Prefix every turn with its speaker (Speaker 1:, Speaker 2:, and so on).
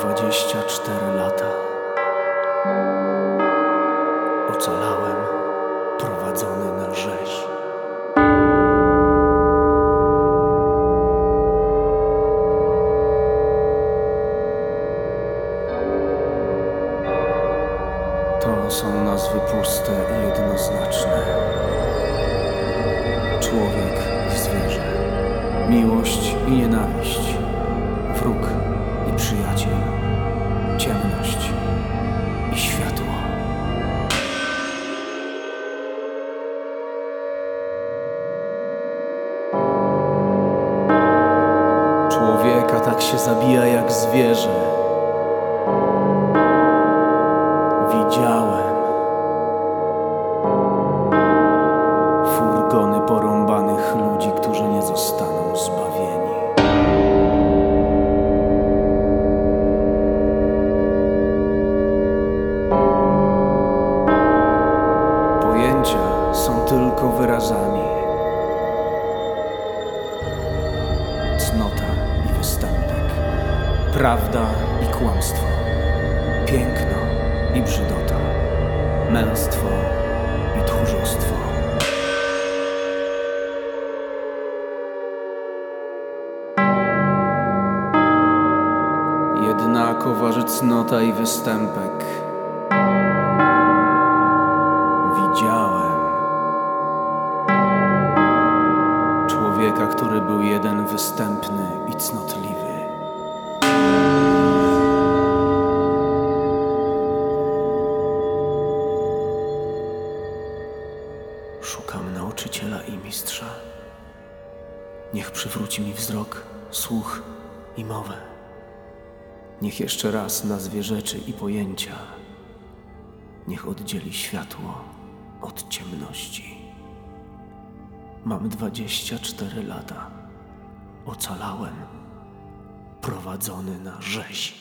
Speaker 1: 24 lata. Ocalałem, prowadzony na rzeź. To są nazwy puste i jednoznaczne. Człowiek i zwierzę, miłość i nienawiść, wróg i przyjaciel, ciemność i światło. Człowieka tak się zabija jak zwierzę. Widziałem furgony porąbanych ludzi, którzy nie zostaną zbawieni. Są tylko wyrazami. Cnota i występek, prawda i kłamstwo, piękno i brzydota, męstwo i tchórzostwo. Jednako waży cnota i występek. Człowieka, który był jeden występny i cnotliwy. Szukam nauczyciela i mistrza. Niech przywróci mi wzrok, słuch i mowę. Niech jeszcze raz nazwie rzeczy i pojęcia. Niech oddzieli światło od ciemności. Mam dwadzieścia cztery lata. Ocalałem, prowadzony na rzeź.